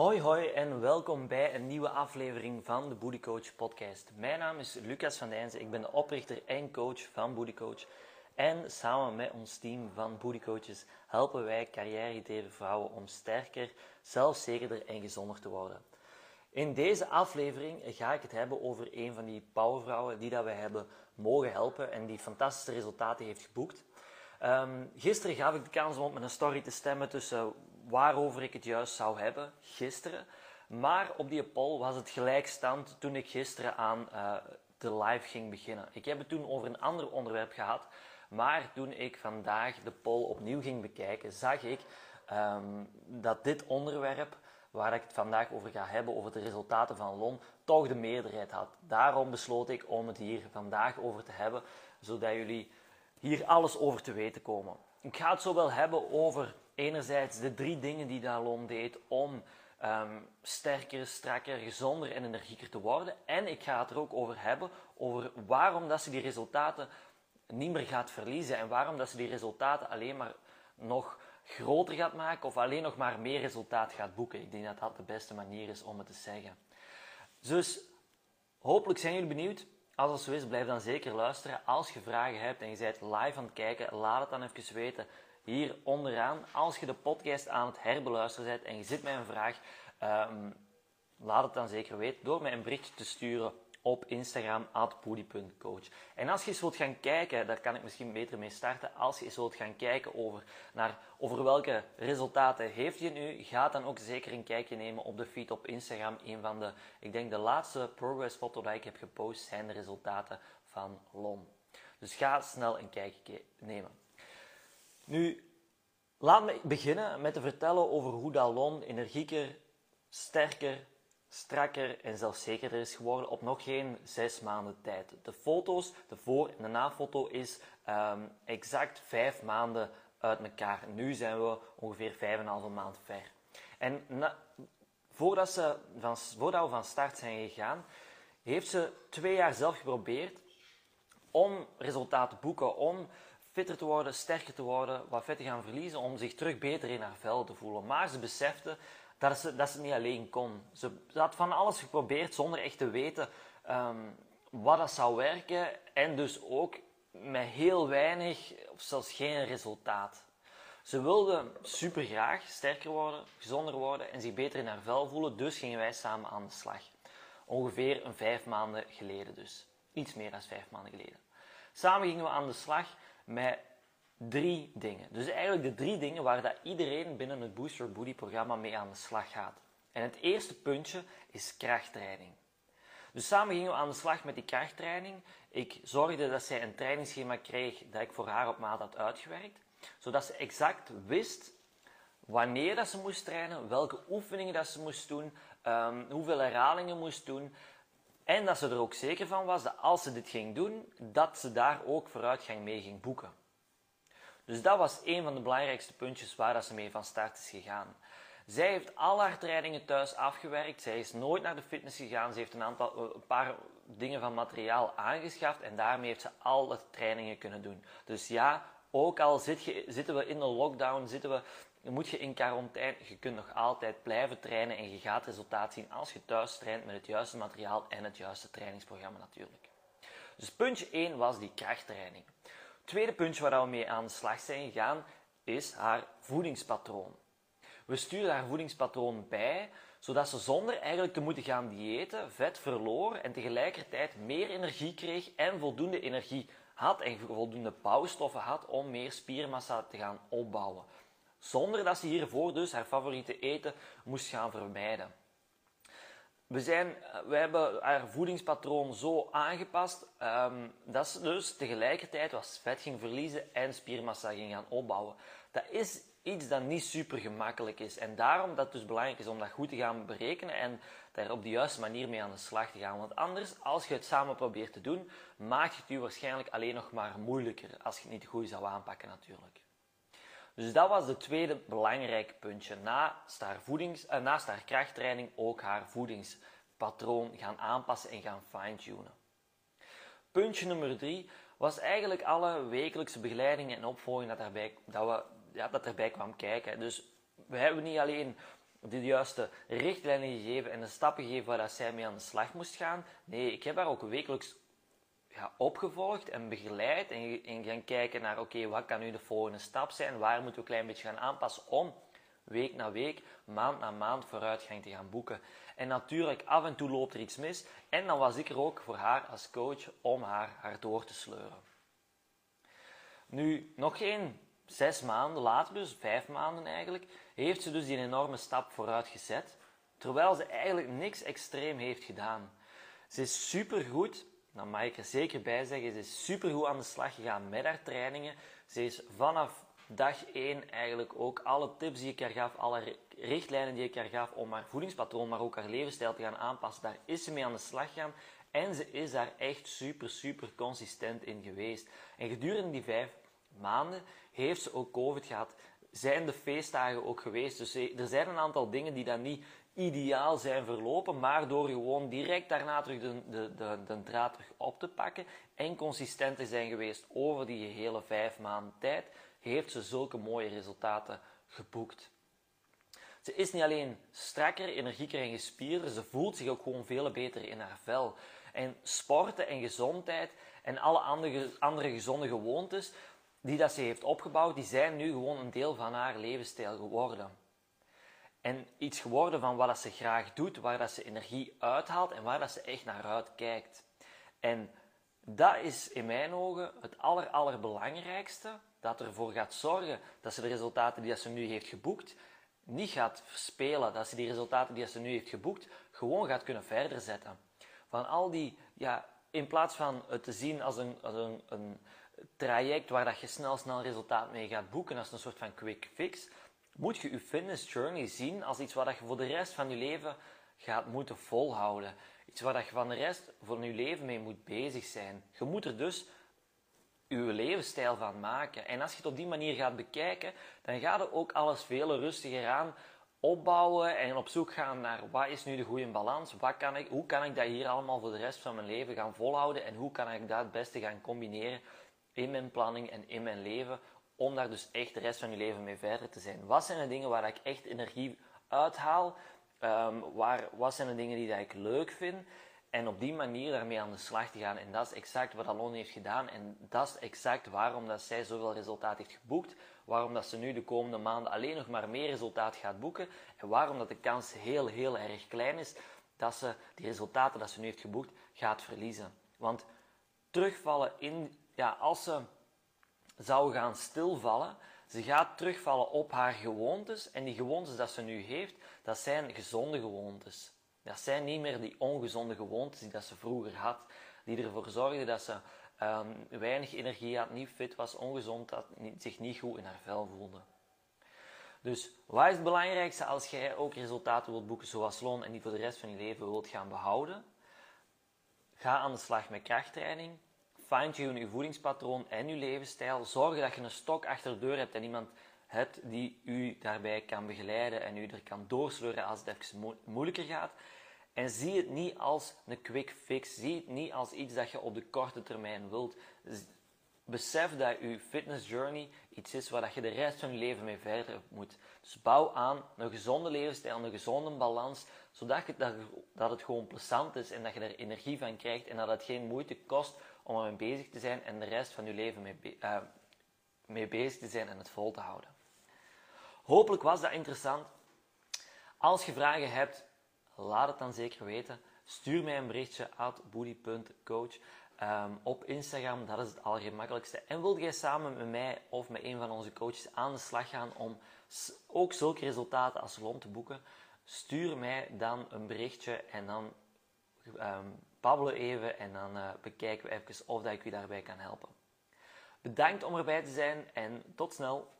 Hoi hoi en welkom bij een nieuwe aflevering van de Booty Coach podcast. Mijn naam is Lucas van Dijnsen, ik ben de oprichter en coach van Booty Coach. En samen met ons team van Booty Coaches helpen wij carrière-gedreven vrouwen om sterker, zelfzekerder en gezonder te worden. In deze aflevering ga ik het hebben over een van die powervrouwen die dat we hebben mogen helpen en die fantastische resultaten heeft geboekt. Ehm, gisteren gaf ik de kans om op mijn story te stemmen tussen waarover ik het juist zou hebben, gisteren. Maar op die poll was het gelijkstand toen ik gisteren aan uh, de live ging beginnen. Ik heb het toen over een ander onderwerp gehad, maar toen ik vandaag de poll opnieuw ging bekijken, zag ik um, dat dit onderwerp waar ik het vandaag over ga hebben, over de resultaten van LON, toch de meerderheid had. Daarom besloot ik om het hier vandaag over te hebben, zodat jullie hier alles over te weten komen. Ik ga het zo wel hebben over enerzijds de drie dingen die Dalon deed om um, sterker, strakker, gezonder en energieker te worden. En ik ga het er ook over hebben over waarom dat ze die resultaten niet meer gaat verliezen en waarom dat ze die resultaten alleen maar nog groter gaat maken of alleen nog maar meer resultaat gaat boeken. Ik denk dat dat de beste manier is om het te zeggen. Dus hopelijk zijn jullie benieuwd. Als het zo is, blijf dan zeker luisteren. Als je vragen hebt en je bent live aan het kijken, laat het dan even weten hier onderaan. Als je de podcast aan het herbeluisteren bent en je zit met een vraag, um, laat het dan zeker weten door mij een berichtje te sturen op Instagram, @poody.coach. En als je eens wilt gaan kijken, daar kan ik misschien beter mee starten, als je eens wilt gaan kijken over, naar, over welke resultaten heeft je nu, ga dan ook zeker een kijkje nemen op de feed op Instagram. Een van de, ik denk de laatste progress foto die ik heb gepost, zijn de resultaten van LON. Dus ga snel een kijkje nemen. Nu, laat me beginnen met te vertellen over hoe dat LON energieker, sterker, strakker en zelfzekerder is geworden op nog geen zes maanden tijd. De foto's, de voor- en de nafoto, is um, exact vijf maanden uit elkaar. Nu zijn we ongeveer vijf en een halve maand ver. En na, voordat, ze van, voordat we van start zijn gegaan, heeft ze twee jaar zelf geprobeerd om resultaten te boeken, om fitter te worden, sterker te worden, wat vet te gaan verliezen, om zich terug beter in haar vel te voelen. Maar ze besefte dat ze, dat ze niet alleen kon. Ze, had van alles geprobeerd zonder echt te weten um, wat dat zou werken en dus ook met heel weinig of zelfs geen resultaat. Ze wilde super graag sterker worden, gezonder worden en zich beter in haar vel voelen, dus gingen wij samen aan de slag. Ongeveer een vijf maanden geleden dus. Iets meer dan vijf maanden geleden. Samen gingen we aan de slag met drie dingen. Dus eigenlijk de drie dingen waar dat iedereen binnen het Booster Booty programma mee aan de slag gaat. En het eerste puntje is krachttraining. Dus samen gingen we aan de slag met die krachttraining. Ik zorgde dat zij een trainingsschema kreeg dat ik voor haar op maat had uitgewerkt. Zodat ze exact wist wanneer dat ze moest trainen, welke oefeningen dat ze moest doen, um, hoeveel herhalingen moest doen. En dat ze er ook zeker van was dat als ze dit ging doen, dat ze daar ook vooruitgang mee ging boeken. Dus dat was een van de belangrijkste puntjes waar dat ze mee van start is gegaan. Zij heeft al haar trainingen thuis afgewerkt. Zij is nooit naar de fitness gegaan. Ze heeft een, aantal, eh, een paar dingen van materiaal aangeschaft en daarmee heeft ze al het trainingen kunnen doen. Dus ja, ook al zit zitten we in de lockdown, zitten we, moet je in quarantaine, je kunt nog altijd blijven trainen en je gaat resultaat zien als je thuis traint met het juiste materiaal en het juiste trainingsprogramma natuurlijk. Dus puntje 1 was die krachttraining tweede puntje waar we mee aan de slag zijn gegaan is haar voedingspatroon. We sturen haar voedingspatroon bij, zodat ze zonder eigenlijk te moeten gaan diëten vet verloor en tegelijkertijd meer energie kreeg en voldoende energie had en voldoende bouwstoffen had om meer spiermassa te gaan opbouwen. Zonder dat ze hiervoor dus haar favoriete eten moest gaan vermijden. We, zijn, we hebben haar voedingspatroon zo aangepast um, dat ze dus tegelijkertijd wat vet ging verliezen en spiermassa ging gaan opbouwen. Dat is iets dat niet super gemakkelijk is. En daarom dat het dus belangrijk is om dat goed te gaan berekenen en daar op de juiste manier mee aan de slag te gaan. Want anders, als je het samen probeert te doen, maakt het je waarschijnlijk alleen nog maar moeilijker als je het niet goed zou aanpakken natuurlijk. Dus dat was het tweede belangrijke puntje. Naast haar, voedings, uh, naast haar krachttraining ook haar voedingspatroon gaan aanpassen en gaan fine-tunen. Puntje nummer drie was eigenlijk alle wekelijkse begeleiding en opvolging dat, daarbij, dat, we, ja, dat erbij kwam kijken. Dus we hebben niet alleen de juiste richtlijnen gegeven en de stappen gegeven waar dat zij mee aan de slag moest gaan. Nee, ik heb haar ook wekelijks ja, opgevolgd en begeleid en, gaan kijken naar, oké, wat kan nu de volgende stap zijn? Waar moeten we een klein beetje gaan aanpassen om week na week, maand na maand vooruitgang te gaan boeken. En natuurlijk, af en toe loopt er iets mis. En dan was ik er ook voor haar als coach om haar, haar door te sleuren. Nu, nog geen zes maanden later, dus vijf maanden eigenlijk, heeft ze dus die enorme stap vooruit gezet. Terwijl ze eigenlijk niks extreem heeft gedaan. Ze is supergoed, dat mag ik er zeker bij zeggen, ze is supergoed aan de slag gegaan met haar trainingen. Ze is vanaf dag 1 eigenlijk ook alle tips die ik haar gaf, alle richtlijnen die ik haar gaf om haar voedingspatroon, maar ook haar levensstijl te gaan aanpassen, daar is ze mee aan de slag gegaan. En ze is daar echt super, super consistent in geweest. En gedurende die vijf maanden heeft ze ook COVID gehad. Zijn de feestdagen ook geweest. Dus er zijn een aantal dingen die dan niet ideaal zijn verlopen, maar door gewoon direct daarna terug de, de, de, de draad terug op te pakken en consistent te zijn geweest over die hele vijf maanden tijd, heeft ze zulke mooie resultaten geboekt. Ze is niet alleen strakker, energieker en gespierder, ze voelt zich ook gewoon veel beter in haar vel. En sporten en gezondheid en alle andere, andere gezonde gewoontes die dat ze heeft opgebouwd, die zijn nu gewoon een deel van haar levensstijl geworden. En iets geworden van wat dat ze graag doet, waar dat ze energie uithaalt en waar dat ze echt naar uitkijkt. En dat is in mijn ogen het aller, allerbelangrijkste dat ervoor gaat zorgen dat ze de resultaten die ze nu heeft geboekt niet gaat verspelen. Dat ze die resultaten die ze nu heeft geboekt gewoon gaat kunnen verder zetten. Van al die, ja, in plaats van het te zien als een, als een, een traject waar dat je snel, snel resultaat mee gaat boeken, als een soort van quick fix, moet je je fitness journey zien als iets dat je voor de rest van je leven gaat moeten volhouden. Iets waar je van de rest van je leven mee moet bezig zijn. Je moet er dus je levensstijl van maken. En als je het op die manier gaat bekijken, dan gaat er ook alles veel rustiger aan opbouwen en op zoek gaan naar wat is nu de goede balans, wat kan ik, hoe kan ik dat hier allemaal voor de rest van mijn leven gaan volhouden en hoe kan ik dat het beste gaan combineren in mijn planning en in mijn leven, om daar dus echt de rest van je leven mee verder te zijn. Wat zijn de dingen waar ik echt energie uithaal? Um, waar, wat zijn de dingen die ik leuk vind? En op die manier daarmee aan de slag te gaan. En dat is exact wat Alon heeft gedaan. En dat is exact waarom dat zij zoveel resultaat heeft geboekt. Waarom dat ze nu de komende maanden alleen nog maar meer resultaat gaat boeken. En waarom dat de kans heel, heel erg klein is dat ze die resultaten dat ze nu heeft geboekt gaat verliezen. Want terugvallen in, ja, als ze zou gaan stilvallen, ze gaat terugvallen op haar gewoontes. En die gewoontes dat ze nu heeft, dat zijn gezonde gewoontes. Dat zijn niet meer die ongezonde gewoontes die dat ze vroeger had, die ervoor zorgden dat ze um, weinig energie had, niet fit was, ongezond had, zich niet goed in haar vel voelde. Dus wat is het belangrijkste als jij ook resultaten wilt boeken zoals loon en die voor de rest van je leven wilt gaan behouden? Ga aan de slag met krachttraining. Fine-tune je voedingspatroon en je levensstijl. Zorg dat je een stok achter de deur hebt en iemand hebt die u daarbij kan begeleiden en u er kan doorsleuren als het even moeilijker gaat. En zie het niet als een quick fix. Zie het niet als iets dat je op de korte termijn wilt. Besef dat je fitness journey iets is waar je de rest van je leven mee verder moet. Dus bouw aan een gezonde levensstijl, een gezonde balans, zodat het, dat het gewoon plezant is en dat je er energie van krijgt en dat het geen moeite kost om ermee bezig te zijn en de rest van je leven mee, uh, mee bezig te zijn en het vol te houden. Hopelijk was dat interessant. Als je vragen hebt, laat het dan zeker weten. Stuur mij een berichtje at boody.coach um, op Instagram. Dat is het allergemakkelijkste. En wil jij samen met mij of met een van onze coaches aan de slag gaan om ook zulke resultaten als rond te boeken? Stuur mij dan een berichtje en dan um, babbelen even en dan uh, bekijken we even of dat ik u daarbij kan helpen. Bedankt om erbij te zijn en tot snel.